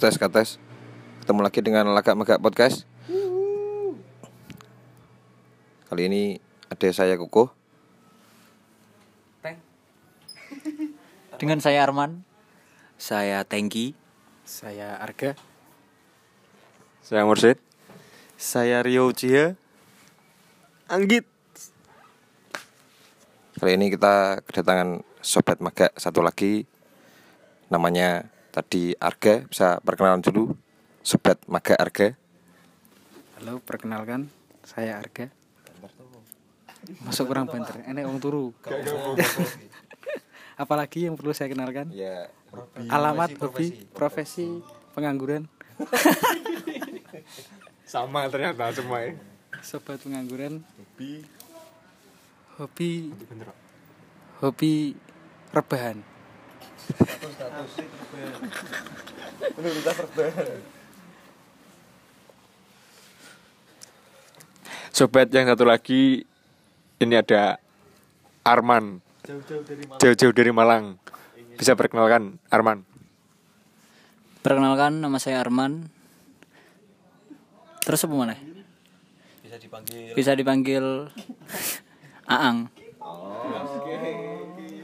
tes kates ketemu lagi dengan lagak megak podcast kali ini ada saya kukuh Dengan saya Arman. Saya Tengki. Saya Arga. Saya Mursid. Saya Rio Cia. Anggit. kali ini kita kedatangan sobat megak satu lagi namanya tadi Arga bisa perkenalan dulu sobat megak Arga Halo, perkenalkan saya Arga. Masuk kurang banter. Enek wong turu. Apalagi yang perlu saya kenalkan? ya Alamat, hobi, profesi, pengangguran. Sama ternyata semua ya. Sobat pengangguran. Hobi. Hobi. Hobi rebahan. Sobat yang satu lagi ini ada Arman. Jauh-jauh dari Malang. Bisa perkenalkan Arman. Perkenalkan nama saya Arman. Terus apa mana? Bisa dipanggil Bisa dipanggil Aang.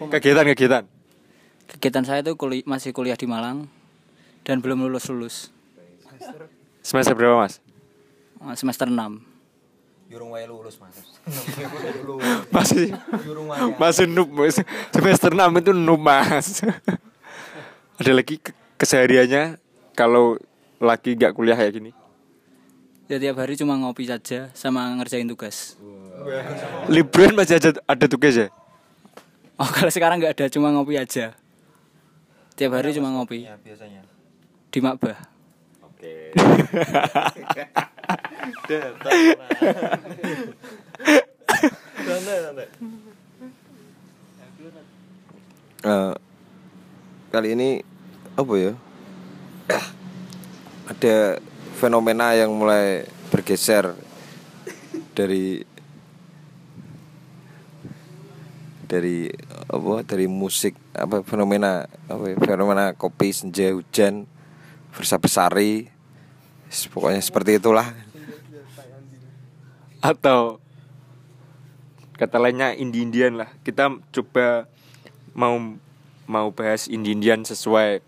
Kegiatan-kegiatan. Kegiatan saya itu kuli- masih kuliah di Malang dan belum lulus lulus Semester berapa mas? semester 6 Yurung wae lulus mas Masih masih noob mas. Semester 6 itu noob mas. Ada lagi ke- kesehariannya kalau lagi gak kuliah kayak gini. ya tiap hari cuma ngopi saja sama ngerjain tugas Liburan masih ada, ada tugas ya? oh kalau sekarang nggak ada cuma ngopi aja tiap hari cuma ngopi. Ya biasanya? Di Makbah Eh, kali ini apa ya? Ada fenomena yang mulai bergeser dari dari apa dari musik apa fenomena apa fenomena kopi senja hujan versa besari pokoknya seperti itulah. Atau kata lainnya indie-indian lah. Kita coba mau mau bahas indie-indian sesuai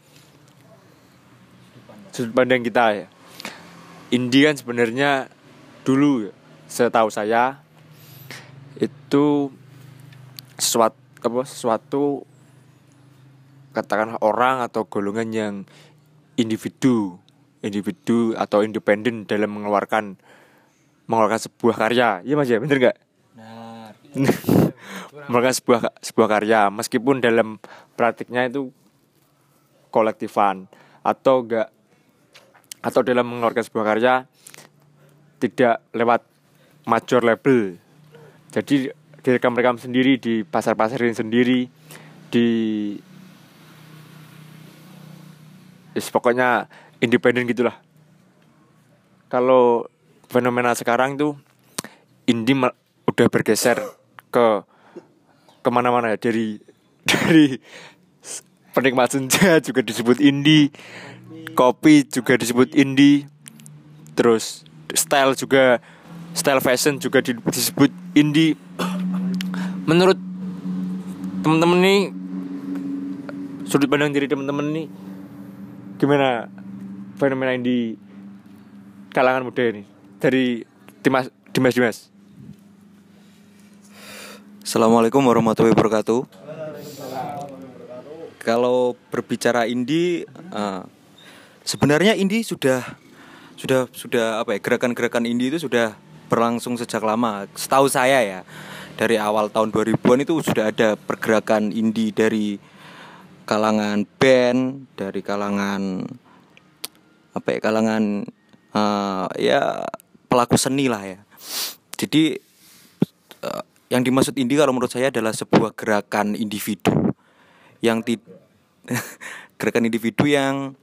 sudut pandang kita ya. Indie kan sebenarnya dulu setahu saya itu sesuatu apa sesuatu katakanlah orang atau golongan yang individu individu atau independen dalam mengeluarkan mengeluarkan sebuah karya. Iya mas ya? Bener nggak? Nah mengeluarkan sebuah sebuah karya meskipun dalam praktiknya itu kolektifan atau enggak atau dalam mengeluarkan sebuah karya tidak lewat major label. Jadi direkam rekam sendiri di pasar pasarin sendiri di Yes, pokoknya independen gitulah. Kalau fenomena sekarang tuh indie udah bergeser ke ke mana-mana. Dari dari penikmat senja juga disebut indie kopi juga disebut indie terus style juga style fashion juga di- disebut indie menurut temen-temen nih sudut pandang dari temen-temen nih gimana fenomena indie kalangan muda ini? Dari Dimas Dimas Dimas. Assalamualaikum warahmatullahi wabarakatuh. Kalau berbicara indie eh, Sebenarnya indie sudah Sudah sudah apa ya Gerakan-gerakan indie itu sudah berlangsung sejak lama. Setahu saya ya Dari awal tahun 2000an itu sudah ada pergerakan indie dari kalangan band, dari kalangan apa ya, kalangan eh, ya pelaku seni lah ya. Jadi eh, yang dimaksud indie kalau menurut saya adalah sebuah gerakan individu yang ti gerakan individu yang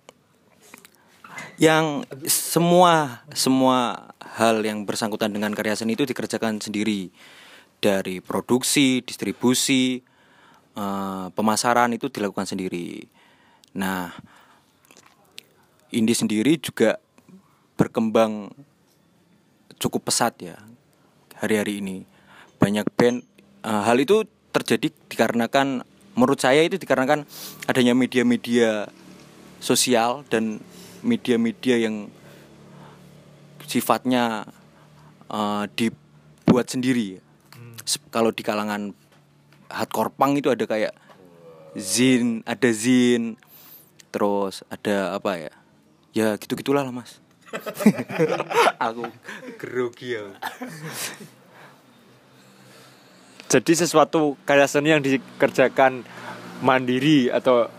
yang semua semua hal yang bersangkutan dengan karya seni itu dikerjakan sendiri dari produksi, distribusi, eh, pemasaran itu dilakukan sendiri. Nah, indie sendiri juga berkembang cukup pesat ya hari-hari ini banyak band eh, hal itu terjadi dikarenakan menurut saya itu dikarenakan adanya media-media sosial dan media-media yang sifatnya eh, dibuat sendiri Se- kalau di kalangan hardcore punk itu ada kayak zin ada zin terus ada apa ya? Ya gitu gitulah lah mas. Aku grogi ya. Jadi sesuatu karya seni yang dikerjakan mandiri atau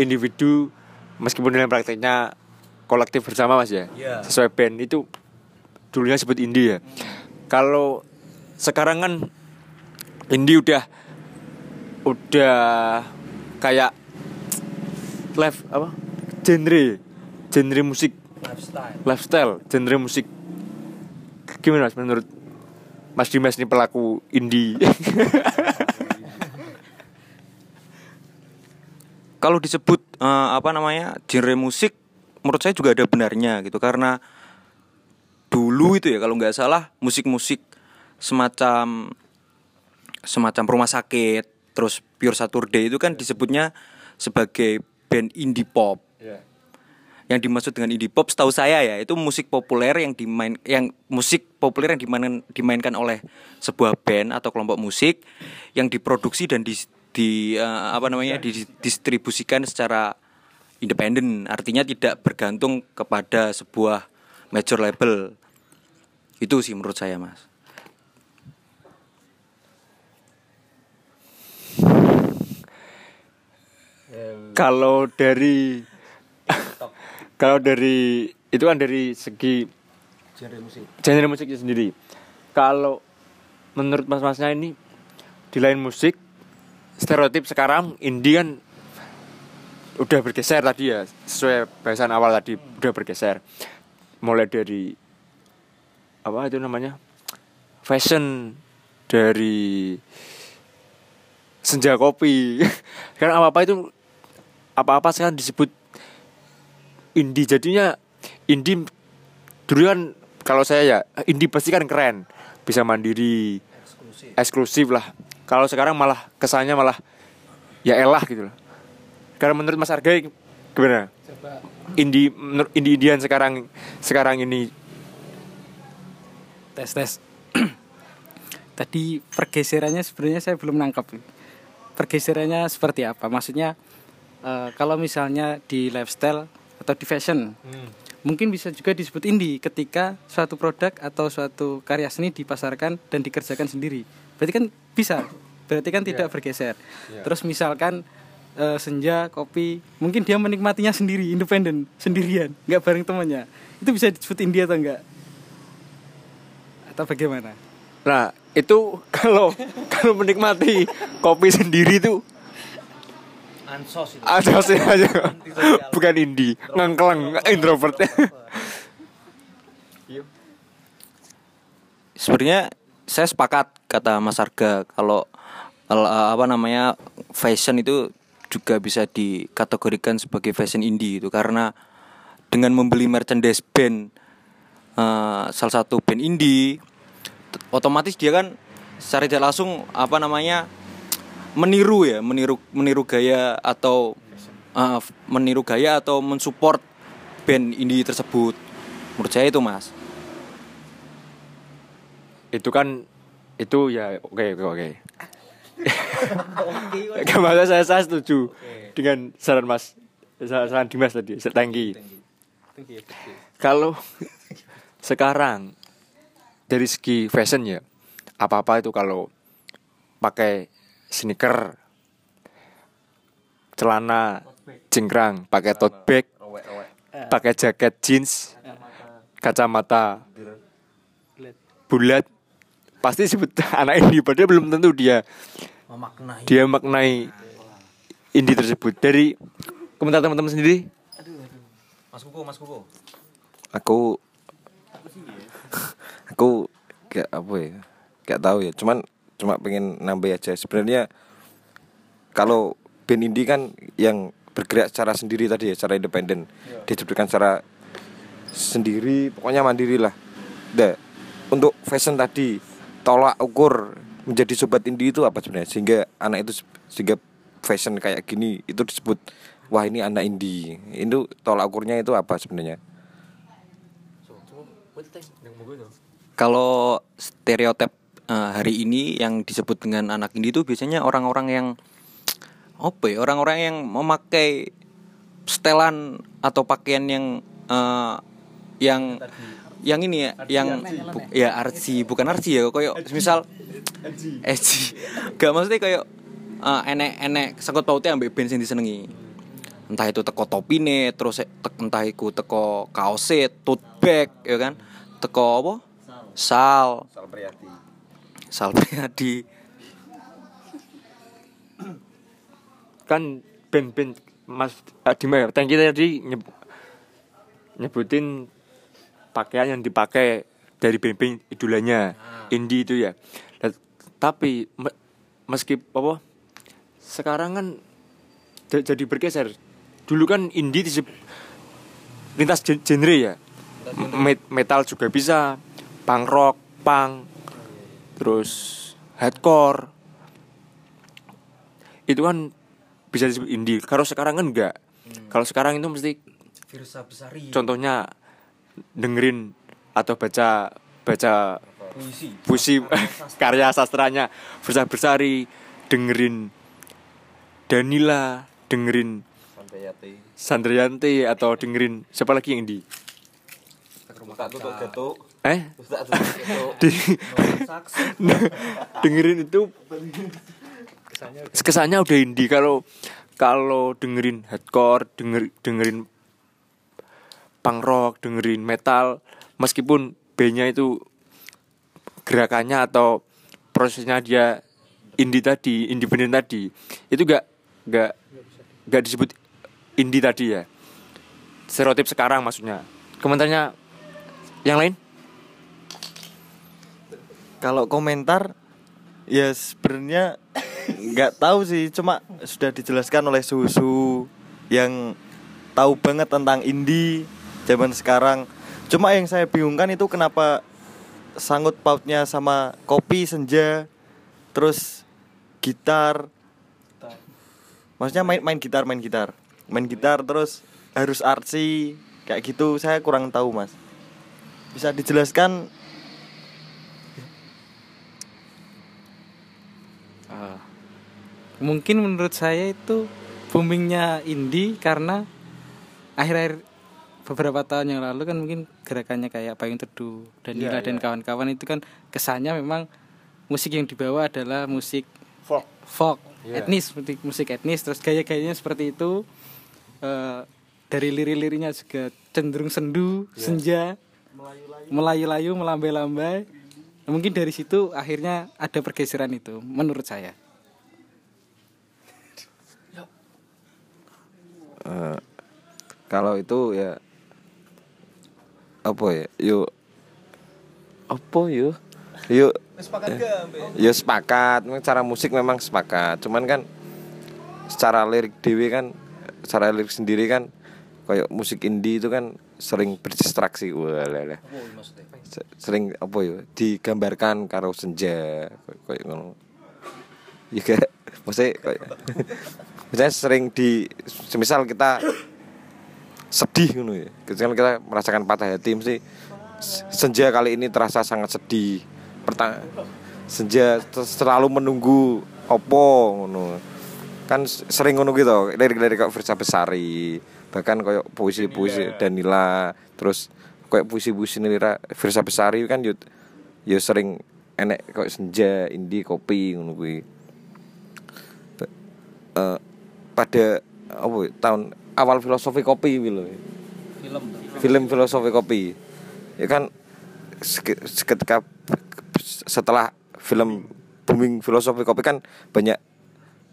individu meskipun dalam prakteknya kolektif bersama mas ya? Iya. sesuai band itu dulunya sebut indie ya? Kalau sekarang kan indie udah udah kayak live apa? Genre genre musik. Lifestyle. Genre musik. Gimana mas menurut Mas Dimas ini pelaku indie kalau disebut eh, apa namanya genre musik menurut saya juga ada benarnya gitu. Karena dulu itu ya kalau nggak salah musik-musik semacam semacam rumah sakit terus Pure Saturday itu kan disebutnya sebagai band indie pop. Yang dimaksud dengan indie pop setahu saya ya itu musik populer yang dimain yang musik populer yang dimainkan dimainkan oleh sebuah band atau kelompok musik yang diproduksi dan di, di eh, apa namanya didistribusikan secara independen. Artinya tidak bergantung kepada sebuah major label. Itu sih menurut saya mas kalau dari kalau dari itu kan dari segi genre musiknya sendiri. Kalau menurut mas-masnya ini di lain musik stereotip sekarang indie kan udah bergeser tadi ya sesuai bahasan awal tadi udah bergeser. Mulai dari apa itu namanya fashion dari senja kopi. Kan apa apa itu apa apa sekarang disebut indie. Jadinya indie dulu kan kalau saya ya indie pasti kan keren. Bisa mandiri eksklusif, lah. Kalau sekarang malah kesannya malah ya elah gitu loh. Karena menurut Mas Arga gimana? Indie menurut indie indian sekarang sekarang ini. Tes tes. Tadi pergeserannya sebenarnya saya belum nangkap pergeserannya seperti apa? Maksudnya eh, kalau misalnya di lifestyle atau di fashion mungkin bisa juga disebut indie ketika suatu produk atau suatu karya seni dipasarkan dan dikerjakan sendiri. Berarti kan bisa berarti kan tidak bergeser. Terus misalkan eh, senja kopi mungkin dia menikmatinya sendiri independen sendirian nggak bareng temannya. Itu bisa disebut indie atau enggak atau bagaimana? Nah, itu kalau kalau menikmati kopi sendiri tuh ansos itu. Ada sih aja bukan indie. Ngangkleng introvert. Sebenarnya saya sepakat kata Mas Arga kalau eh, apa namanya fashion itu juga bisa dikategorikan sebagai fashion indie itu karena dengan membeli merchandise band eh, salah satu band indie otomatis dia kan secara tidak langsung apa namanya meniru ya meniru meniru gaya atau f- meniru gaya atau mensupport band indie tersebut. Menurut saya itu mas. Itu kan itu ya oke oke oke. Kemarin saya saya setuju dengan saran Mas saran, saran Dimas tadi tangki kalau sekarang dari segi fashion ya apa apa itu kalau pakai sneaker celana cingkrang pakai tote bag pakai jaket jeans kacamata bulat. Pasti sebut anak indie padahal belum tentu dia memaknai. dia maknai indie tersebut. Dari komentar teman-teman sendiri? Mas Kuko, Mas Kuko. aku aku gak apa ya gak tahu ya. Cuman cuma pengen nambah aja. Sebenarnya kalau band indie kan yang bergerak secara sendiri tadi ya secara independen. Diciptakan secara sendiri pokoknya mandiri lah. Nah, untuk fashion tadi tolak ukur menjadi sobat indie itu apa sebenarnya? Sehingga anak itu sehingga fashion kayak gini itu disebut wah ini anak indie. Itu tolak ukurnya itu apa sebenarnya? Kalau stereotip eh, hari ini yang disebut dengan anak indie itu biasanya orang-orang yang apa ya? Orang-orang yang memakai setelan atau pakaian yang eh, yang yang ini ya, yang bu- ya artsy, bukan artsy ya, koyo misal edgy. Gak maksudnya kayak eh, enek-enek sangkut pautnya ambek band sing disenengi. Entah itu teko topine, terus e- tek- entah iku teko kaose, tote bag, ya kan? Teko apa? Sal, Sal Sal Priadi. kan band-band Mas Adima ya thank you tadi nyeb- nyebutin pakaian yang dipakai dari band-band idolanya indie itu ya. Dan- tapi me- meski apa sekarang kan ja- jadi bergeser. Dulu kan indie diseb- lintas gen- genre ya. Met- metal juga bisa punk rock punk terus hardcore itu kan bisa disebut indie. Kalau sekarang kan enggak. Kalau sekarang itu mesti Firsa Besari. contohnya dengerin atau baca baca Puisi. puisi karya sastranya Versa Bersari, dengerin Danila, dengerin Sandrianti atau dengerin siapa lagi yang di eh? Di- dengerin itu. Kesannya udah indie. Kalau kalau dengerin hardcore denger dengerin punk rock dengerin metal meskipun bandnya itu gerakannya atau prosesnya dia indie tadi independen tadi itu gak gak gak disebut indie tadi ya. Stereotip sekarang maksudnya. Komentarnya yang lain Kalau komentar ya sebenarnya nggak tahu sih, cuma sudah dijelaskan oleh susu yang tahu banget tentang indie zaman sekarang. Cuma yang saya bingungkan itu kenapa sangkut pautnya sama kopi senja, terus gitar. Maksudnya main main gitar, main gitar. Main gitar terus harus artsy kayak gitu saya kurang tahu, Mas. Bisa dijelaskan Mungkin menurut saya itu boomingnya indie karena akhir-akhir beberapa tahun yang lalu kan mungkin gerakannya kayak Payung Teduh dan Nila dan kawan-kawan itu kan kesannya memang musik yang dibawa adalah musik folk. Folk. Etnis seperti musik etnis terus gaya-gayanya seperti itu. Eh, dari lirik-liriknya juga cenderung sendu senja melayu-layu melambai-lambai. Mungkin dari situ akhirnya ada pergeseran itu menurut saya Eh, kalau itu ya apa ya? Yuk. Apa yuk? Yuk. Ya sepakat. Memang cara musik memang sepakat. Cuman kan secara lirik dewi kan secara lirik sendiri kan kayak musik indie itu kan sering berdistraksi. Wah lah, lah. Se- sering apa ya? Digambarkan karo senja. Kayak ngono. Ya kayak maksudnya kayak misalnya sering di semisal kita sedih ngono ya. Ketika kita merasakan patah hati mesti senja kali ini terasa sangat sedih. Pertama senja ter- selalu menunggu opo ngono. Kan sering ngono gitu lirik-lirik kok Versa Besari bahkan kayak puisi-puisi Danila terus kayak puisi-puisi Nilira Versa Besari kan yo yo sering enek kayak senja indie kopi ngono kuwi. Eh, pada apa ya, tahun awal filosofi kopi gitu. Film. Film filosofi kopi. Ya kan seke- seketika setelah film booming filosofi kopi kan banyak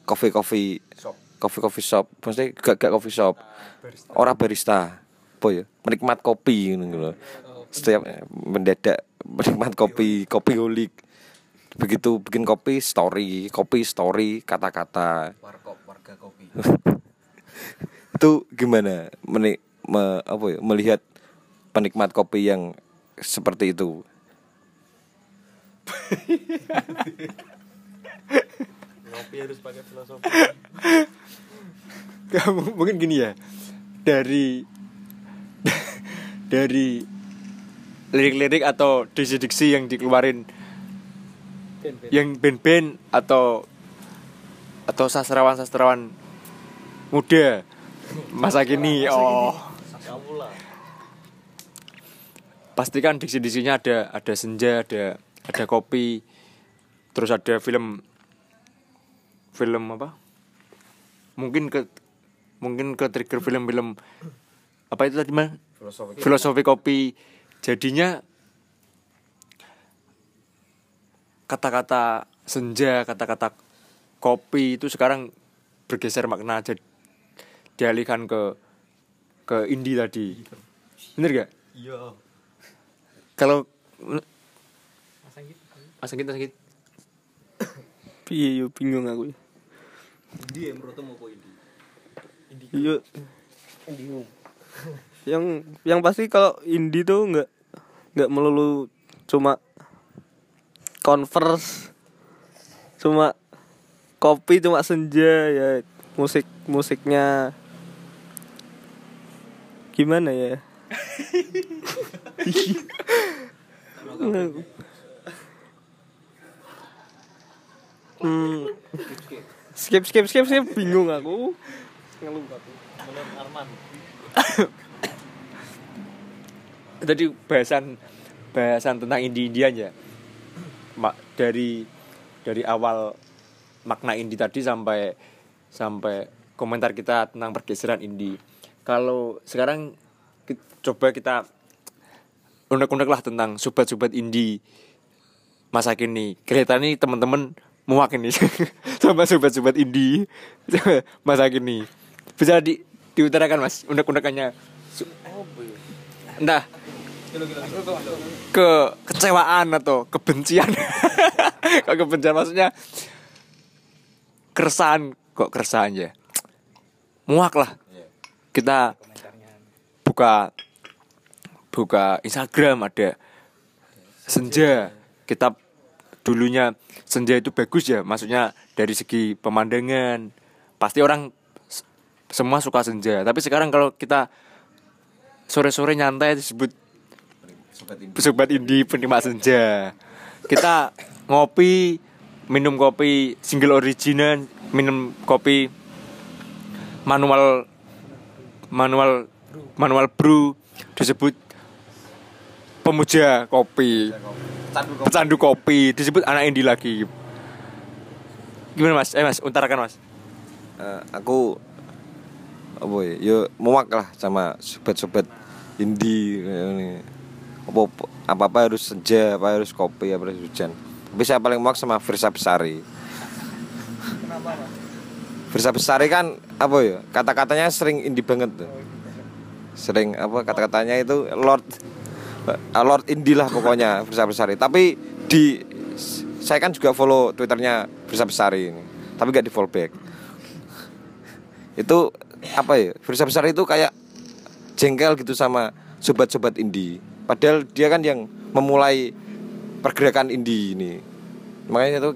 coffee coffee coffee coffee shop. Maksudnya gak gak coffee shop. Orang barista. Apa ya menikmat kopi gitu loh setiap mendadak menikmat kopi kopi holik. Begitu bikin kopi story kopi story kata-kata. Warkop warga kopi. itu gimana? Meni, me- apa ya, melihat penikmat kopi yang seperti itu. Ngopi harus pakai filosofi. Kamu mungkin gini ya. Dari dari lirik-lirik atau diksi-diksi yang dikeluarin yang band-band atau atau sastrawan-sastrawan muda. Masa kini oh. Pastikan diksi-diksinya ada ada senja ada ada kopi terus ada film film apa? Mungkin ke mungkin ke trigger film-film apa itu tadi mah filosofi kopi. Jadinya kata-kata senja kata-kata kopi itu sekarang bergeser makna jadi dialihkan ke ke indie tadi bener gak Iya. kalau Mas Anggit, Mas Anggit. Piye yo bingung aku. Indie menurutmu apa indie? Yo yang yang pasti kalau indie tuh nggak nggak melulu cuma converse cuma kopi cuma senja ya. Musik musiknya gimana ya? Hmm. skip skip skip skip. Bingung aku. Ngeluh aku. Tadi bahasan bahasan tentang indie indian ya mak dari dari awal makna indie tadi sampai sampai komentar kita tentang pergeseran indie kalau sekarang ki- coba kita unek-unek lah tentang sobat-sobat indie masa kini. Kelihatan nih teman-teman muak ini. Sama sobat-sobat indie masa kini. Bisa di diutarakan mas unek-unekannya. Su- entah ke kecewaan atau kebencian? Kebencian? Maksudnya keresahan kok keresahan ya? Muak lah. Kita buka buka Instagram ada senja. Kita dulunya senja itu bagus ya maksudnya dari segi pemandangan. Pasti orang semua suka senja. Tapi sekarang kalau kita sore-sore nyantai disebut sobat indie penikmat senja. Kita ngopi minum kopi single original minum kopi manual manual manual brew disebut pemuja kopi. Pecandu kopi. Disebut anak indie lagi. Gimana mas? Eh mas utarakan mas. Eh, aku apa ya? Yo muak lah sama sobat-sobat indie ini. apa apa harus senja apa harus kopi apa harus hujan tapi saya paling muak sama Firsa Besari. Firsa Besari kan apa ya kata-katanya sering indie banget tuh. Sering apa kata-katanya itu Lord eh, Lord indie lah pokoknya Firsa Besari. Tapi di saya kan juga follow twitternya Firsa Besari ini tapi gak di follow back. Itu apa ya Firsa Besar itu kayak jengkel gitu sama sobat-sobat indie. Padahal dia kan yang memulai pergerakan indie ini. Makanya itu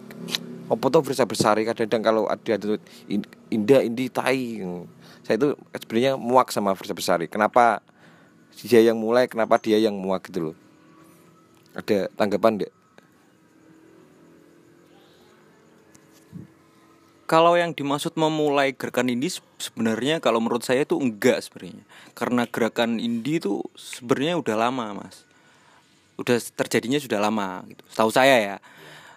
apa tuh Firsa Besari kadang-kadang kalau ada indah indie tai saya itu sebenarnya muak sama Firsa Besari. Kenapa dia yang mulai kenapa dia yang muak gitu loh. Ada tanggapan enggak Kalau yang dimaksud memulai gerakan indie se- sebenarnya kalau menurut saya itu enggak sebenarnya. Karena gerakan indie itu sebenarnya udah lama, Mas. Udah terjadinya sudah lama gitu. Setahu saya ya.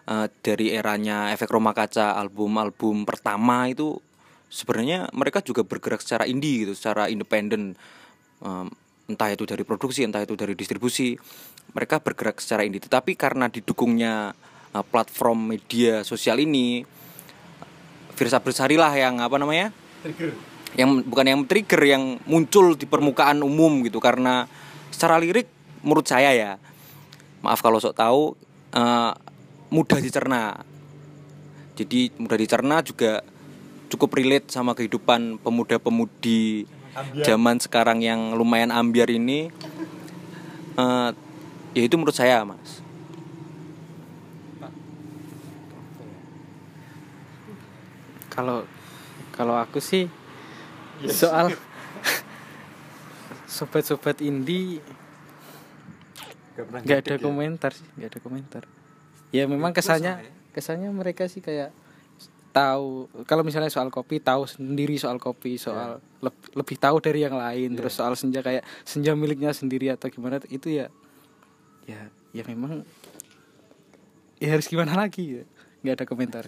eh, dari eranya efek rumah kaca album-album pertama itu sebenarnya mereka juga bergerak secara indie gitu, secara independen. Em, entah itu dari produksi, entah itu dari distribusi. Mereka bergerak secara indie. Tetapi karena didukungnya eh, platform media sosial ini Firsa Bersari lah yang apa namanya yang bukan yang trigger yang muncul di permukaan umum gitu karena secara lirik menurut saya ya maaf kalau sok tahu eh, mudah dicerna. Jadi mudah dicerna juga cukup relate sama kehidupan pemuda-pemudi zaman sekarang yang lumayan ambiar ini. Eh, ya itu menurut saya mas. Kalau kalau aku sih soal sobat-sobat indie nggak ada komentar sih, nggak ada komentar. Ya memang kesannya kesannya mereka sih kayak tahu kalau misalnya soal kopi tahu sendiri soal kopi soal leb- lebih tahu dari yang lain terus soal senja kayak senja miliknya sendiri atau gimana itu ya ya ya memang ya harus gimana lagi ya nggak ada komentar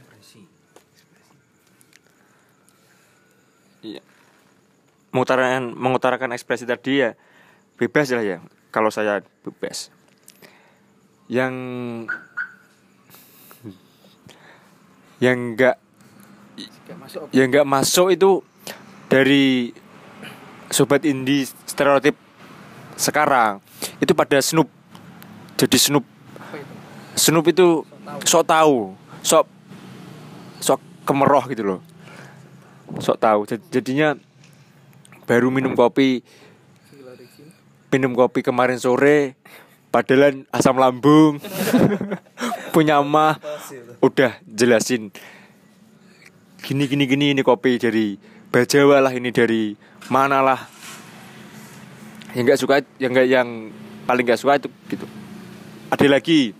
Iya. Mengutarakan mengutarakan ekspresi tadi ya bebas lah ya. Kalau saya bebas. Yang yang enggak yang enggak masuk itu dari sobat indie stereotip sekarang. Itu pada Snoop. Jadi Snoop. Snoop itu sok tahu sok sok kemeroh gitu loh. Sok tahu. Jad- jadinya baru minum kopi minum kopi kemarin sore padahal asam lambung. Punya mah udah jelasin. Gini gini gini ini kopi dari Bajawa lah ini dari mana lah. Yang nggak suka yang nggak yang paling nggak suka itu gitu. Ada lagi.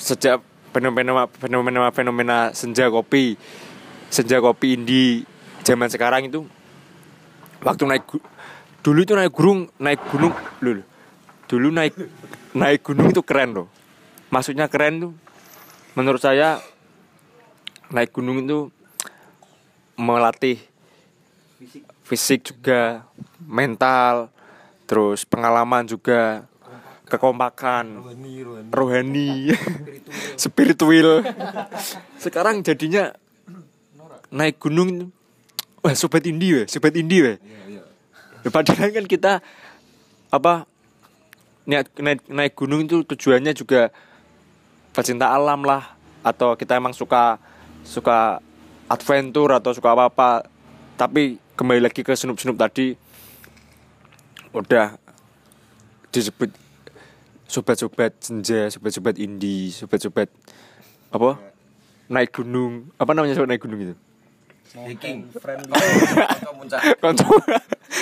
Sejak fenomena fenomena fenomena senja kopi senja kopi indie zaman sekarang itu waktu naik dulu itu naik gunung naik gunung lul dulu naik naik gunung itu keren loh. Maksudnya keren tuh. Menurut saya naik gunung itu melatih fisik juga mental terus pengalaman juga kekompakan rohani spiritual. Sekarang jadinya naik gunung wah sobat indie weh sobat indie weh. Ya, padahal kan kita apa naik, naik naik gunung itu tujuannya juga pecinta alam lah. Atau kita emang suka suka adventure atau suka apa apa tapi kembali lagi ke snoop tadi udah disebut sobat-sobat senja sobat-sobat indie sobat-sobat apa? Naik gunung. Apa namanya sobat naik gunung itu? Hiking, friendly, muncak. konco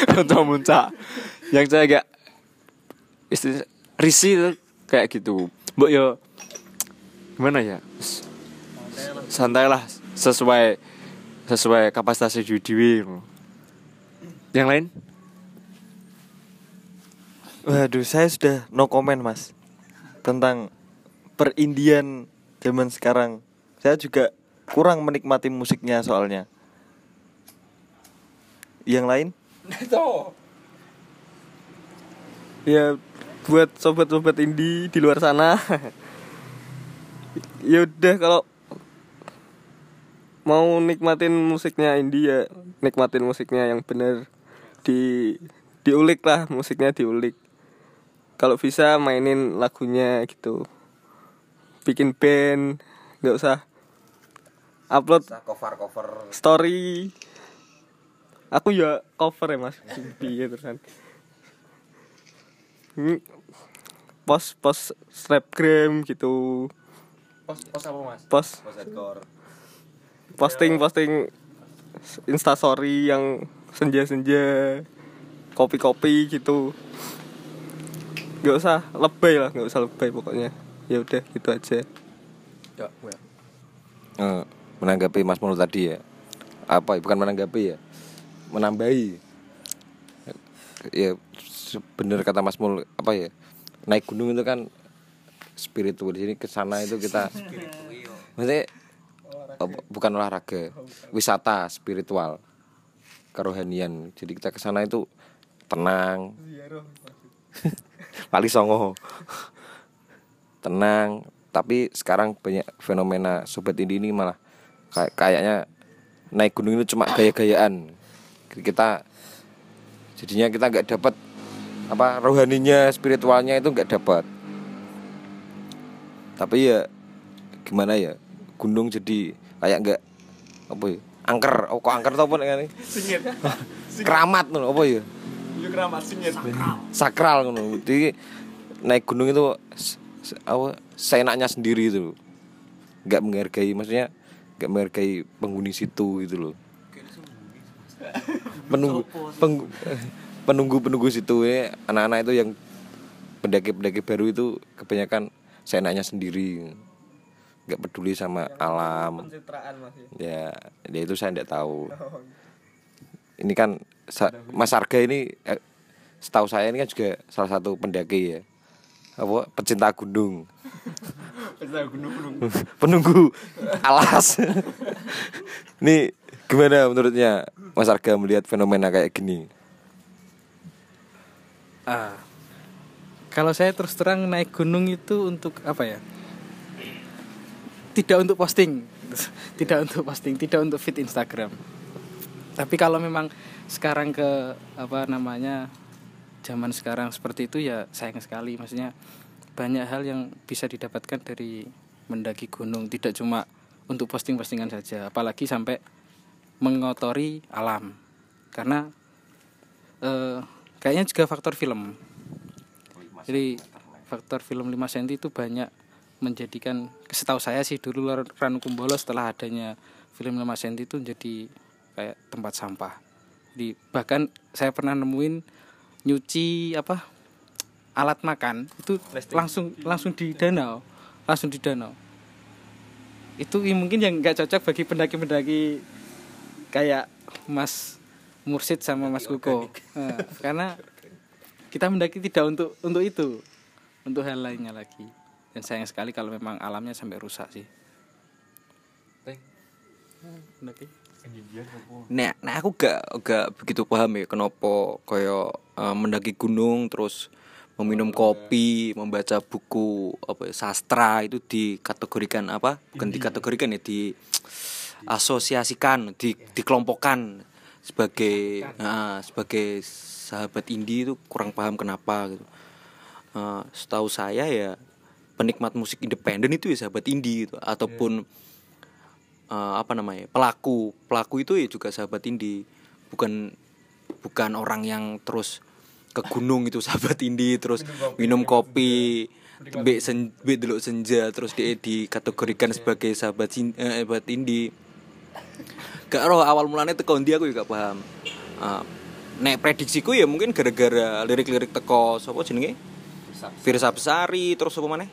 konco muncak yang saya agak istilah risih tuh kayak gitu mbok yo gimana ya santai lah sesuai sesuai kapasitas dewi yang lain Waduh, saya sudah no comment mas tentang perindian zaman sekarang. Saya juga kurang menikmati musiknya soalnya. Yang lain? Ya buat sobat-sobat indie di luar sana. Ya udah kalau mau nikmatin musiknya indie ya nikmatin musiknya yang bener. Di diulik lah musiknya diulik. Kalau bisa mainin lagunya gitu. Bikin band nggak usah upload cover cover story. Aku ya cover ya mas. Piye terus kan Hmm, post post snapgram gitu. Pos pos apa mas? Post pos hardcore. Posting posting instastory yang senja senja kopi kopi gitu. Nggak usah lebay lah nggak usah lebay pokoknya. Ya udah gitu aja. Eh, menanggapi Mas Mul tadi ya. Apa bukan menanggapi ya. Menambahi. Ya bener kata Mas Mul apa ya naik gunung itu kan spiritual. Di sini ke sana itu kita maksudnya apa, bukan olahraga wisata spiritual kerohanian. Jadi kita ke sana itu tenang. Paling songo. Tenang tapi sekarang banyak fenomena sobat indie ini malah kayak kayaknya naik gunung itu cuma gaya-gayaan. Kita jadinya kita nggak dapat apa rohaninya spiritualnya itu nggak dapat. Tapi ya gimana ya gunung jadi kayak nggak apa ya angker. Oh, kok angker tuh apa nih keramat ngono apa ya? Yo keramat singit. sakral ngono. Jadi naik gunung itu apa seenaknya sendiri itu nggak menghargai maksudnya nggak menghargai penghuni situ gitu loh. Penunggu peng- penunggu penunggu situ ya anak-anak itu yang pendaki-pendaki baru itu kebanyakan seenaknya sendiri. Nggak peduli sama alam. mas ya. ya ya itu saya tidak tahu. Ini kan sa- Mas Arga ini eh, setahu saya ini kan juga salah satu pendaki ya. Apa pecinta gunung. Penunggu alas. Ini gimana menurutnya Mas Arga melihat fenomena kayak gini Ah. Kalau saya terus terang naik gunung itu untuk apa ya? Tidak untuk posting, tidak untuk posting, tidak untuk feed Instagram. Tapi kalau memang sekarang ke apa namanya zaman sekarang seperti itu ya sayang sekali. Maksudnya banyak hal yang bisa didapatkan dari mendaki gunung, tidak cuma untuk posting-postingan saja, apalagi sampai mengotori alam. Karena eh, kayaknya juga faktor film. Jadi faktor film 5 cm itu banyak menjadikan setahu saya sih dulu Ranu Kumbolo setelah adanya film 5 cm itu jadi kayak tempat sampah. Jadi bahkan saya pernah nemuin nyuci apa alat makan itu langsung langsung di danau, langsung di danau. Itu mungkin yang nggak cocok bagi pendaki-pendaki kayak Mas Mursid sama Mas Kuko. Nah, karena kita mendaki tidak untuk untuk itu, untuk hal lainnya lagi. Dan sayang sekali kalau memang alamnya sampai rusak sih. Mendaki. Nah, nah aku gak gak begitu paham ya kenapa kaya eh, mendaki gunung terus meminum kopi, membaca buku apa ya, sastra itu dikategorikan apa? Bukan dikategorikan ya di asosiasikan, di dikelompokkan sebagai nah, sebagai sahabat indie itu kurang paham kenapa gitu. Eh, setahu saya ya penikmat musik independen itu ya sahabat indie gitu. Ataupun eh, apa namanya pelaku. Pelaku itu ya juga sahabat indie. Bukan bukan orang yang terus ke gunung itu sahabat indie. Terus minum kopi. be sen be delok senja terus dia dikategorikan sebagai sahabat eh, sahabat indie gak roh awal mulanya teko ndi aku juga paham. Ah, nek prediksiku ya mungkin gara-gara lirik-lirik teko sapa jenenge? Firsa Besari terus apa mana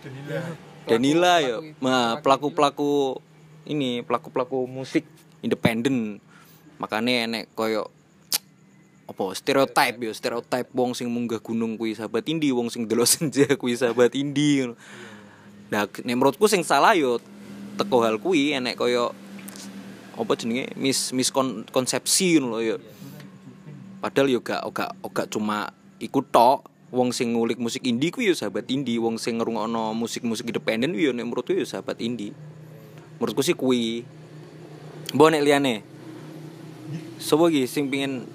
Danila. Ya. Nah pelaku-pelaku ini pelaku-pelaku musik independen. Makanya enek koyo apa stereotip ya stereotip wong sing munggah gunung kuwi sahabat indie wong sing delok senja kuwi sahabat indie ngono. nah nek menurutku sing salah yo teko hal kuwi enek koyo apa jenenge? Mis miskonsepsi ngono lho ya padahal yo gak gak gak cuma ikut tok wong sing ngulik musik indie kuwi yo sahabat indie. Wong sing ngrungokno musik-musik independen kuwi yo nek menurutku yo sahabat indie. Menurutku sih kuwi. Mbok nek liyane. Sopo iki sing pengin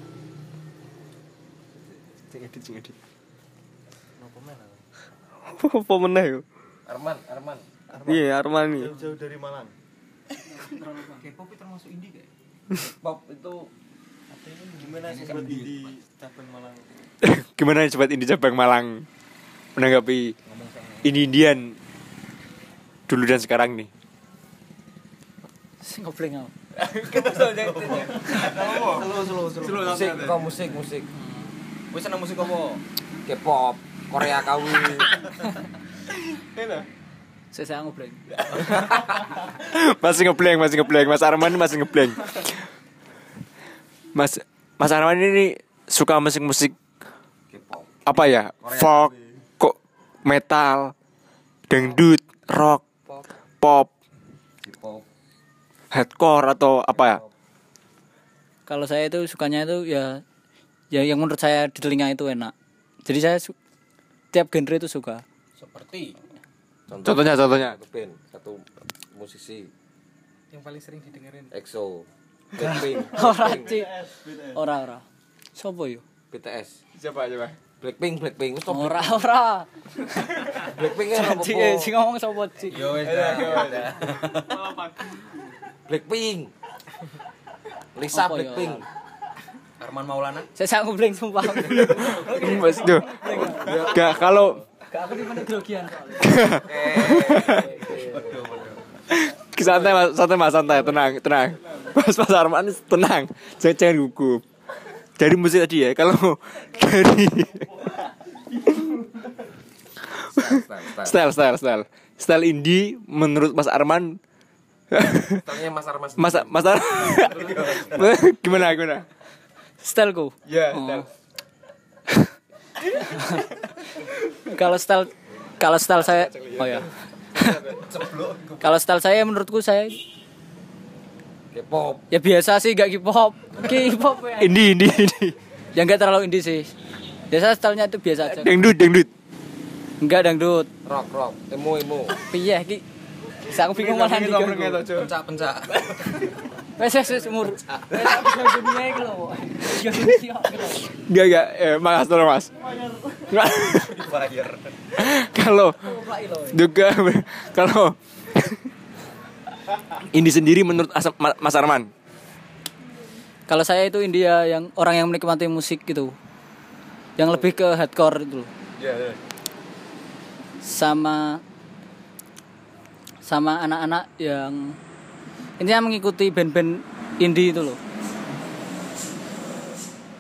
Apa meneh yo? Arman Arman. Iya, Armani. Jauh dari Malang. Pop itu Gimana sih buat di cabang Malang? Gimana sobat Indi Cabang Malang menanggapi ini Indian dulu dan sekarang nih? Sing ngobleng aku. musik kok musik musik. Wis seneng musik apa? K-pop Korea kawi Saya saya ngobleng. masih ngebleng, masih ngebleng. Mas Arman masih ngebleng. Mas Mas Arman ini suka musik-musik K-pop apa ya? Folk, kok metal, dangdut, rock, pop, K-pop hardcore atau apa ya? Kalau saya itu sukanya itu ya ya yang menurut saya di telinga itu enak. Jadi saya tiap genre itu suka. seperti Contohnya, contohnya. satu band satu musisi Yang paling sering didengerin. EXO Blackpink Ora, Blackpink, Ci. Ora, ora. Sopo yo? BTS Coba, coba. Blackpink Blackpink wis to Ora, ora. Blackpink kan eh, sing ngomong sopo, Ci? Blackpink Lisa Apa ya? Blackpink. Arman Maulana. Saya sangat ngumpulin sumpah. Mas, duh. Gak kalau Gak aku di mana grogian soalnya. santai mas, santai mas, santai, tenang, tenang. Mas Mas Arman tenang, jangan jangan gugup. Dari musik tadi ya, kalau dari Style, style. style style indie menurut Mas Arman Stylenya Mas Arman. Mas Mas Ar gimana gimana? Styleku. Ya, Oh. Kalau style kalau style saya oh ya. kalau style saya menurutku saya K-pop. ya biasa sih gak K-pop. K-pop ya. Indie indie indie. Ya enggak terlalu indie sih. Biasa stylenya itu biasa aja. Dangdut dangdut. Enggak dangdut. Rock, rock. Emo, emo. Piye iki? Saya aku bingung malah iki. Pencak-pencak. Wes wes wes umur. Wes dunia iki lho. Iya eh, mas tolong mas. kalau juga kalau indie sendiri menurut Mas Arman Kalau saya itu India yang orang yang menikmati musik gitu. Yang lebih ke hardcore itu loh. Sama sama anak-anak yang intinya mengikuti band-band indie itu loh.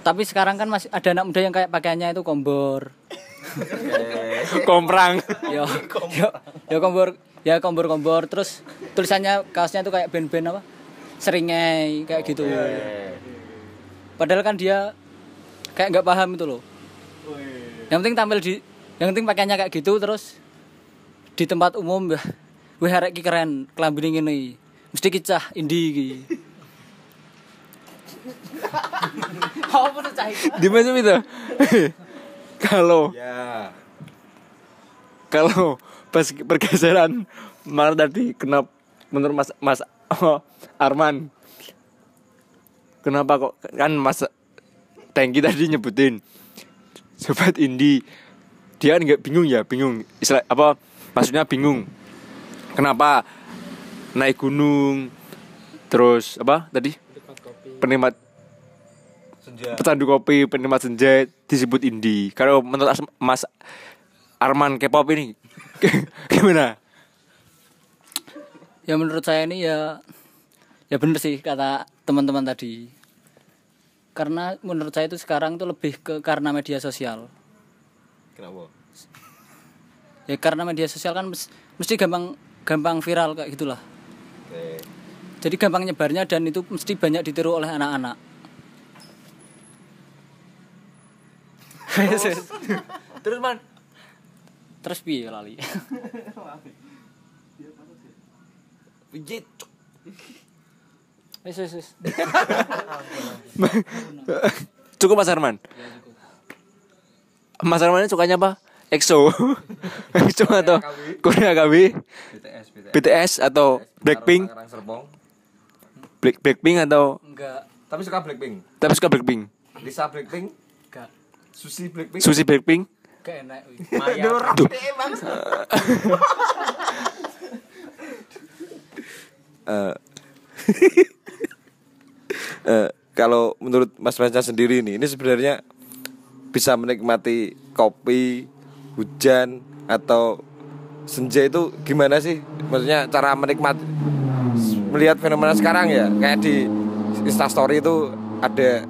Tapi sekarang kan masih ada anak muda yang kayak pakaiannya itu kombor. komprang Yo, yo, yo kombor, ya kombor-kombor terus tulisannya kaosnya itu kayak band-band apa? Seringai kayak gitu. Padahal kan dia kayak nggak paham itu loh. Yang penting tampil di yang penting pakaiannya kayak gitu terus di tempat umum ya. Wih arek iki keren, kelambine ngene. Mesti kicah indie iki. Apa tuh cah iki? di mana itu kalau Ya. kalau pas pergeseran mana tadi kenapa menurut Mas Mas Arman kenapa kok kan Mas Tengki tadi nyebutin sobat indie dia kan nggak bingung ya bingung istilah apa maksudnya bingung kenapa naik gunung terus apa tadi penikmat pecandu kopi penikmat senja disebut indie kalau menurut As- Mas Arman K-pop ini gimana Ya menurut saya ini ya ya bener sih kata teman-teman tadi. Karena menurut saya itu sekarang tuh lebih ke karena media sosial. Kenapa? Ya karena media sosial kan mes- mesti gampang gampang viral kayak gitulah. Oke. Jadi gampang nyebarnya dan itu mesti banyak ditiru oleh anak-anak. terus man Terus piye lali? Pijit. Wis wis wis. cukup Mas Arman Mas Arman ini sukanya apa EXO EXO atau Korea KB BTS, BTS. BTS atau Blackpink Tangerang Serpong. Black Blackpink atau Enggak. Tapi suka Blackpink. tapi suka Blackpink Lisa Blackpink, Enggak. Susi Blackpink. Susi Blackpink Enggak enak. wih. Duh. Eh, eh, kalau menurut Mas Masnya sendiri nih, ini sebenarnya bisa menikmati kopi, hujan atau senja itu gimana sih? Maksudnya cara menikmati melihat fenomena sekarang ya, kayak di Instastory itu ada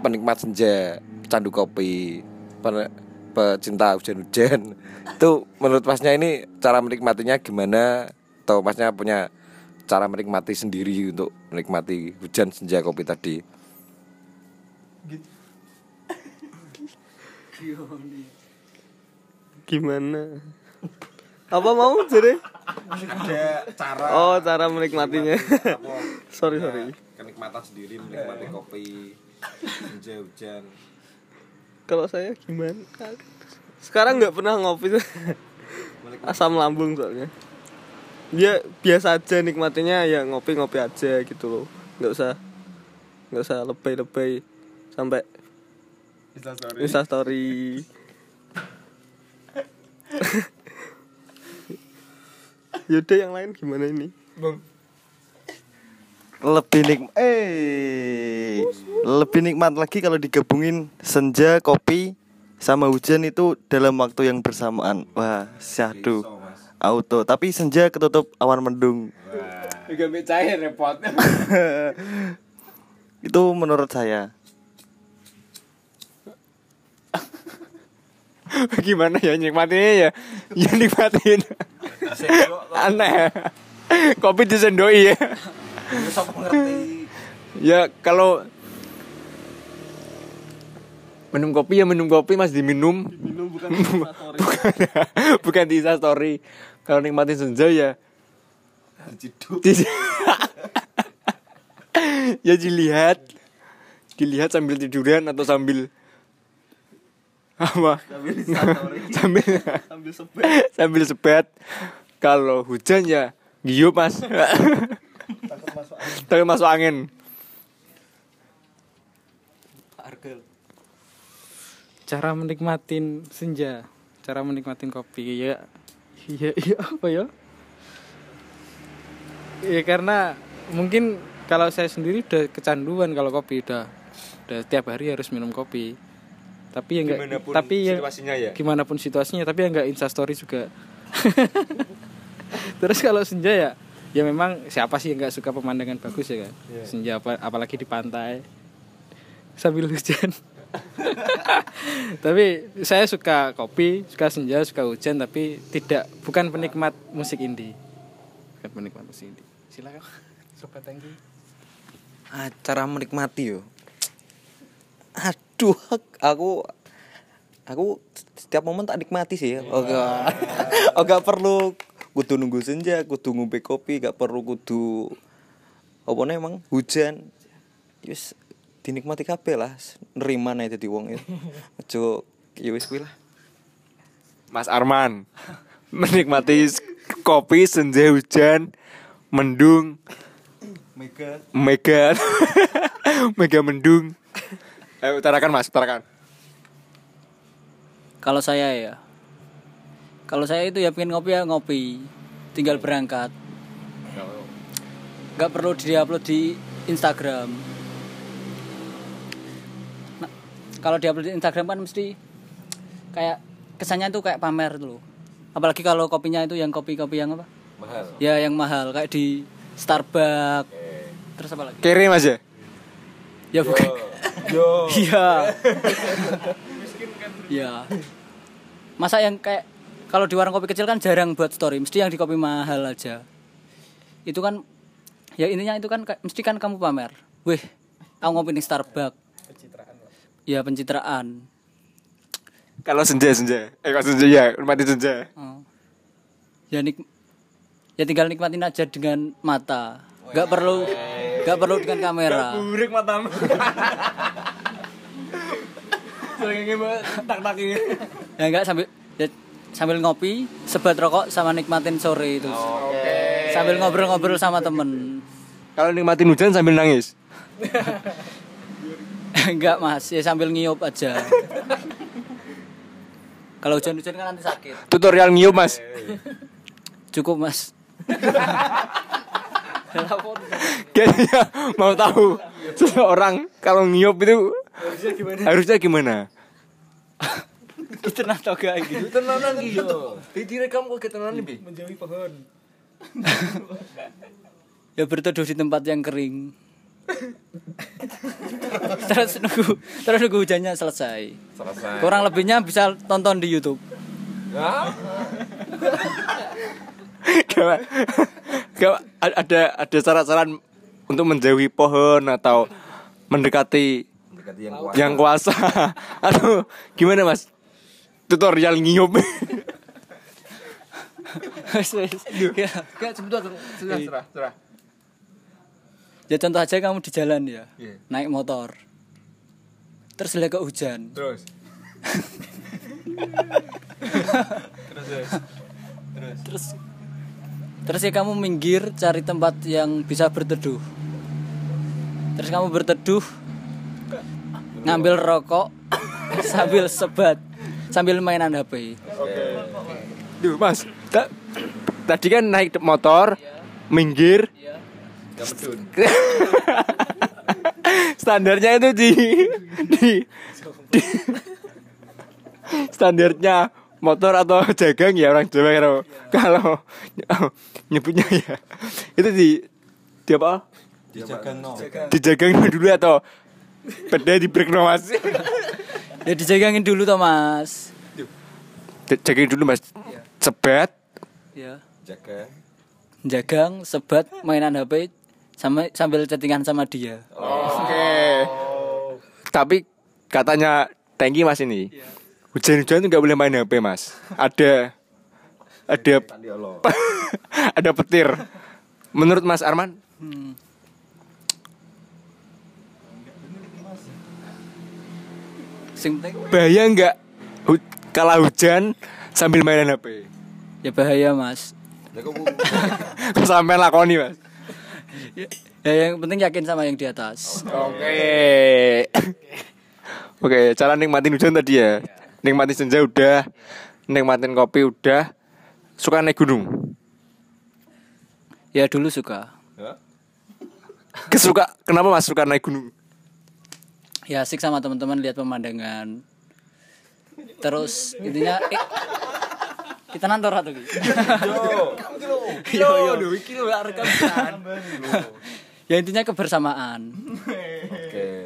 penikmat senja, pecandu kopi, pen- pecinta hujan-hujan. Itu menurut Masnya ini cara menikmatinya gimana? Atau Masnya punya cara menikmati sendiri untuk menikmati hujan senja kopi tadi? Gimana? Apa mau jadi? Ada cara Oh, cara menikmatinya. sorry, sorry. kenikmatan sendiri menikmati kopi senja hujan. Kalau saya gimana? Sekarang nggak pernah ngopi. Asam lambung soalnya. Ya biasa aja nikmatinya ya ngopi-ngopi aja gitu loh. Nggak usah nggak usah lebay-lebay sampai Insta story. Yaudah yang lain gimana ini? lebih nikmat eh lebih nikmat lagi kalau digabungin senja kopi sama hujan itu dalam waktu yang bersamaan. Wah syahdu. Auto. Tapi senja ketutup awan mendung. Juga cair repot. itu menurut saya Gimana ya nikmatinnya ya? Ya nikmatin. Aneh. Kopi disendoi ya. Ya kalau minum kopi ya minum kopi mas diminum. bukan bukan, bukan di Insta story. Kalau nikmatin senja ya ya dilihat dilihat sambil tiduran atau sambil apa? Sambil sambil. Sebat kalau hujan ya giup mas. Takut masuk angin. Cara menikmatin senja. Cara menikmatin kopi ya. Iya iya apa ya? Ya karena mungkin kalau saya sendiri udah kecanduan kalau kopi. Udah udah tiap hari harus minum kopi tapi ya enggak tapi ya situasinya ya? gimana pun situasinya tapi ya enggak instastory juga. Terus kalau senja ya ya memang siapa sih yang nggak suka pemandangan bagus ya kan? Senja apa apalagi di pantai. Sambil hujan. Tapi saya suka kopi suka senja suka hujan tapi tidak bukan penikmat musik indie. Bukan penikmat musik indie. Silakan. Sobat tangki Ah, cara menikmati yo. Aduh, aku aku setiap momen tak nikmati sih. ya. Oh, gak, oh, gak perlu kudu nunggu senja, kudu ngombe kopi, gak perlu kudu apa nih emang hujan. Yus dinikmati kabeh lah, nerima nih dadi wong itu. Aja ya wis kuwi lah. Mas Arman menikmati kopi senja hujan mendung Mega mega mega mendung ayo utarakan mas utarakan Kalau saya ya, kalau saya itu ya pengen ngopi ya ngopi, tinggal berangkat. Gak perlu diupload di Instagram. Nah, kalau diupload di Instagram kan mesti kayak kesannya tuh kayak pamer tuh loh. Apalagi kalau kopinya itu yang kopi-kopi yang apa? mahal Ya yang mahal kayak di Starbucks. Terus apa lagi? kere mas ya Ya bukan. Iya. Iya. Masa yang kayak kalau di warung kopi kecil kan jarang buat story, mesti yang di kopi mahal aja. Itu kan ya intinya itu kan mesti kan kamu pamer. Wih, aku ngopi di Starbucks. Pencitraan. Ya pencitraan. kalau senja senja eh kalau senja ya nikmati senja Oh. Ya nik ya tinggal nikmatin aja dengan mata. Gak perlu gak perlu dengan kamera. burik matamu Sering banget tak tak ini. ya enggak sambil ya, sambil ngopi sebat rokok sama nikmatin sore itu sambil ngobrol-ngobrol sama temen Kalau nikmatin hujan sambil nangis. enggak mas ya sambil ngiup aja kalau hujan-hujan kan nanti sakit Tutorial ngiup mas. cukup mas Kayaknya mau tahu seseorang kalau ngiup itu harusnya gimana? kita nak tau gak gitu Tenanan gitu. Direkam kok ketenanan lebih. menjauhi pohon. Ya berteduh di tempat yang kering. Terus nunggu terus nunggu hujannya selesai. Selesai. Kurang lebihnya bisa tonton di YouTube Gak, gak ada ada cara-cara untuk menjauhi pohon atau mendekati mendekati yang kuat yang kuasa atau gimana mas? Tutorial wes. Ya. Gak sebentar, sudah serah, serah. Ya contoh aja kamu di jalan ya, naik motor, terus lihat kok hujan, Terus. terus terus ya kamu minggir cari tempat yang bisa berteduh, terus kamu berteduh, ngambil rokok sambil sebat, sambil mainan HP. Duh, Mas. ta- tadi kan naik motor, minggir, standarnya itu di di, di standarnya motor atau jagang ya orang Jawa kalau kalau nyebutnya ya. Itu di di apa? Dijagang dulu atau beda di break no mas? Ya dijagangin dulu toh mas. jagain dulu mas. Sebat. Ya. Jaga. Jagang, sebat, mainan HP, sama sambil chattingan sama dia. oke. Tapi katanya Tengki mas ini hujan-hujan tuh nggak boleh main HP mas ada ada ada petir menurut Mas Arman Hmm. Bahaya nggak hu- kalah hujan sambil mainan HP ya bahaya mas. kok sampai lakoni mas Ya yang penting yakin sama yang di atas. Oke. Oke, cara nikmatin hujan tadi ya. Nikmatin senja udah, nikmatin kopi udah. Suka naik gunung. Ya dulu suka. Kesuka kenapa Mas suka naik gunung? Ya asik sama teman-teman lihat pemandangan. Terus intinya eh, kita nantor atau gitu. Yo yo. iki rekam Ya intinya kebersamaan.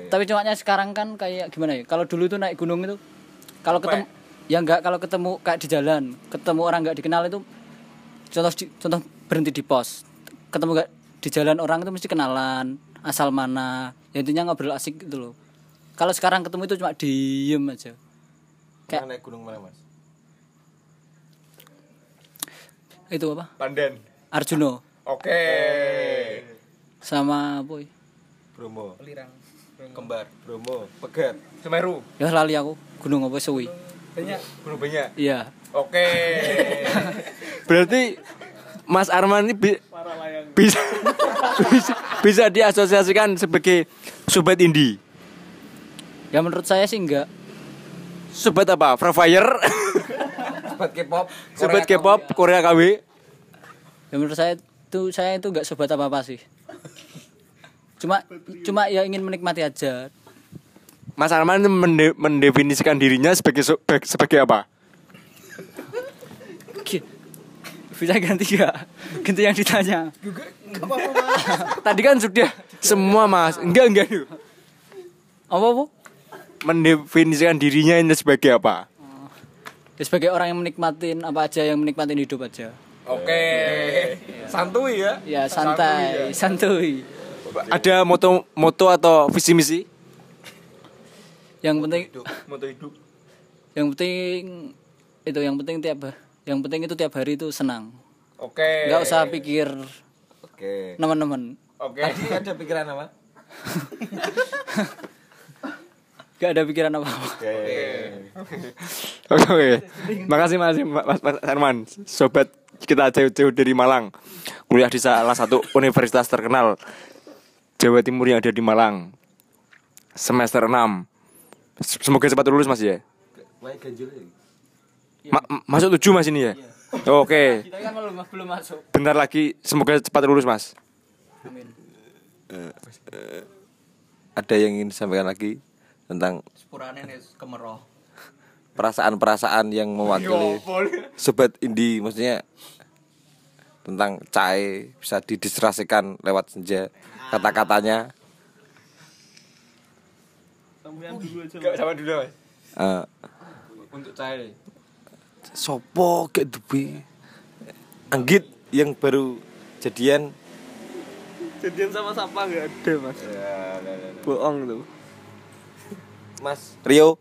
Tapi cuanya sekarang kan kayak gimana ya? Kalau dulu itu naik gunung itu kalau ketemu ya enggak kalau ketemu kayak di jalan, ketemu orang enggak dikenal itu contoh contoh berhenti di pos. Ketemu enggak di jalan orang itu mesti kenalan, asal mana. Ya intinya ngobrol asik gitu loh. Kalau sekarang ketemu itu cuma diem aja. Kayak naik gunung mana mas? itu apa? Pandan. Arjuno Oke. sama boy. Bromo. Kembar. Bromo. Pegat. Semeru. Ya lali aku gunung apa suwi. Gunung Banyak. Iya. Oke. Berarti Mas Arman ini bi- bisa, bisa bisa diasosiasikan sebagai sobat indie. Ya menurut saya sih enggak. Sobat apa? Free Fire, Sobat K-pop. sobat K-pop, Korea KW. Ya menurut saya itu saya itu enggak sobat apa apa sih. Cuma cuma ya ingin menikmati aja. Mas Arman mende- mendefinisikan dirinya sebagai sebagai apa? Bisa ganti ya? Ganti yang ditanya. Tadi kan sudah semua Mas. Enggak enggak. Apa apa? Mendefinisikan dirinya ini sebagai apa? Ya, sebagai orang yang menikmatin apa aja yang menikmatin hidup aja. Oke. Santuy ya. Ya santai, santuy. Ada moto moto atau visi misi? Yang penting Moto hidup. yang penting itu yang penting tiap yang penting itu tiap hari itu senang. Oke. Enggak usah pikir Oke. teman-teman. Oke. Tadi ada pikiran apa? Gak ada pikiran apa-apa. Oke, oke. Makasih Mas, Mas, Mas Herman, sobat kita jauh-jauh dari Malang. Kuliah di salah satu universitas terkenal Jawa Timur yang ada di Malang. Semester 6. Semoga cepat lulus Mas ya. Ya. Ma- masuk 7 Mas ini ya. Oke. Kita kan belum belum masuk. Bentar lagi semoga cepat lulus Mas. Amin. Ada yang ingin disampaikan lagi tentang perasaan-perasaan yang mewakili sobat indie maksudnya tentang cai bisa didistrasikan lewat senja kata-katanya. Sama dulu Mas. eh, Untuk saya. sopo kayak dubi Anggit yang baru jadian. Jadian sama siapa nggak ada mas. Bohong tuh. Mas Rio.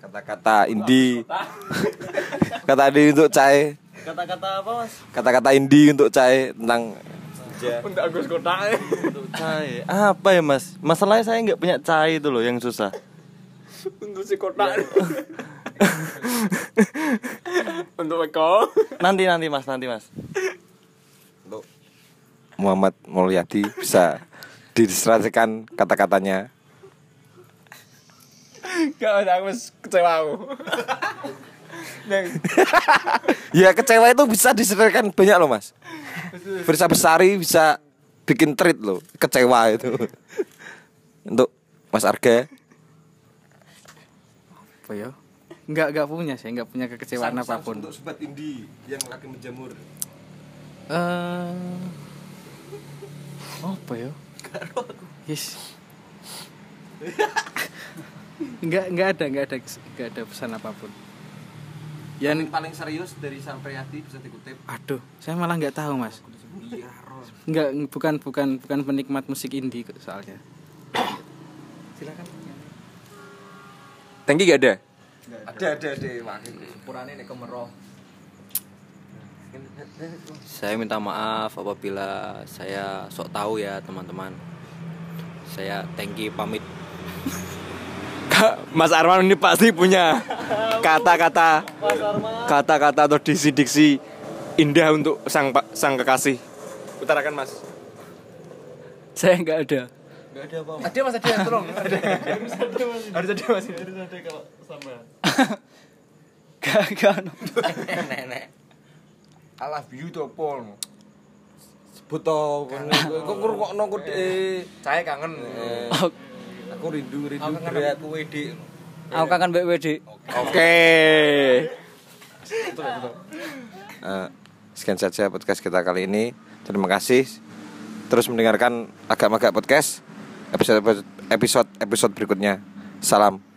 Kata-kata indie kata indie untuk cai Kata-kata apa mas? kata-kata indie untuk cai tentang Untuk Agus Kota. Cai. Apa ya mas? Masalahnya saya nggak punya cai itu loh yang susah. Untuk si Kota. Untuk Eko. Nanti nanti mas, nanti mas. untuk Muhammad Mulyadi bisa didistrasikan kata-katanya Gak aku kecewa aku. ya kecewa itu bisa diselesaikan banyak loh mas. Firsa Besari bisa bikin treat loh. Kecewa itu. Untuk Mas Arga. Apa ya? Nggak nggak punya sih nggak punya kekecewaan apa pun. sobat indie yang lagi menjamur. Eh apa ya? Yes. Nggak nggak ada nggak ada nggak ada pesan apa pun yang paling serius dari Sampriyati bisa dikutip. Aduh saya malah nggak tahu mas. Nggak bukan bukan bukan penikmat musik indie soalnya. Tangki gak ada? ada ada ada. Sepurane nek kemeroh. Saya minta maaf apabila saya sok tahu ya teman-teman. Saya Tengki pamit. Mas Arman ini pasti punya kata-kata kata-kata atau diksi-diksi indah untuk sang sang kekasih. Utarakan Mas. Saya nggak ada. Ada mas ada tolong. Harus ada Mas. Gak gak. ono. I love you to Paul sebut to kok ngrungokno kok dhek saya kangen Aku, aku rindu rindu berat kowe dik aku kangen Mbak WD. Oke. Eh, sekian saja podcast kita kali ini. Terima kasih. Terus mendengarkan agak-agak podcast episode episode episode berikutnya. Salam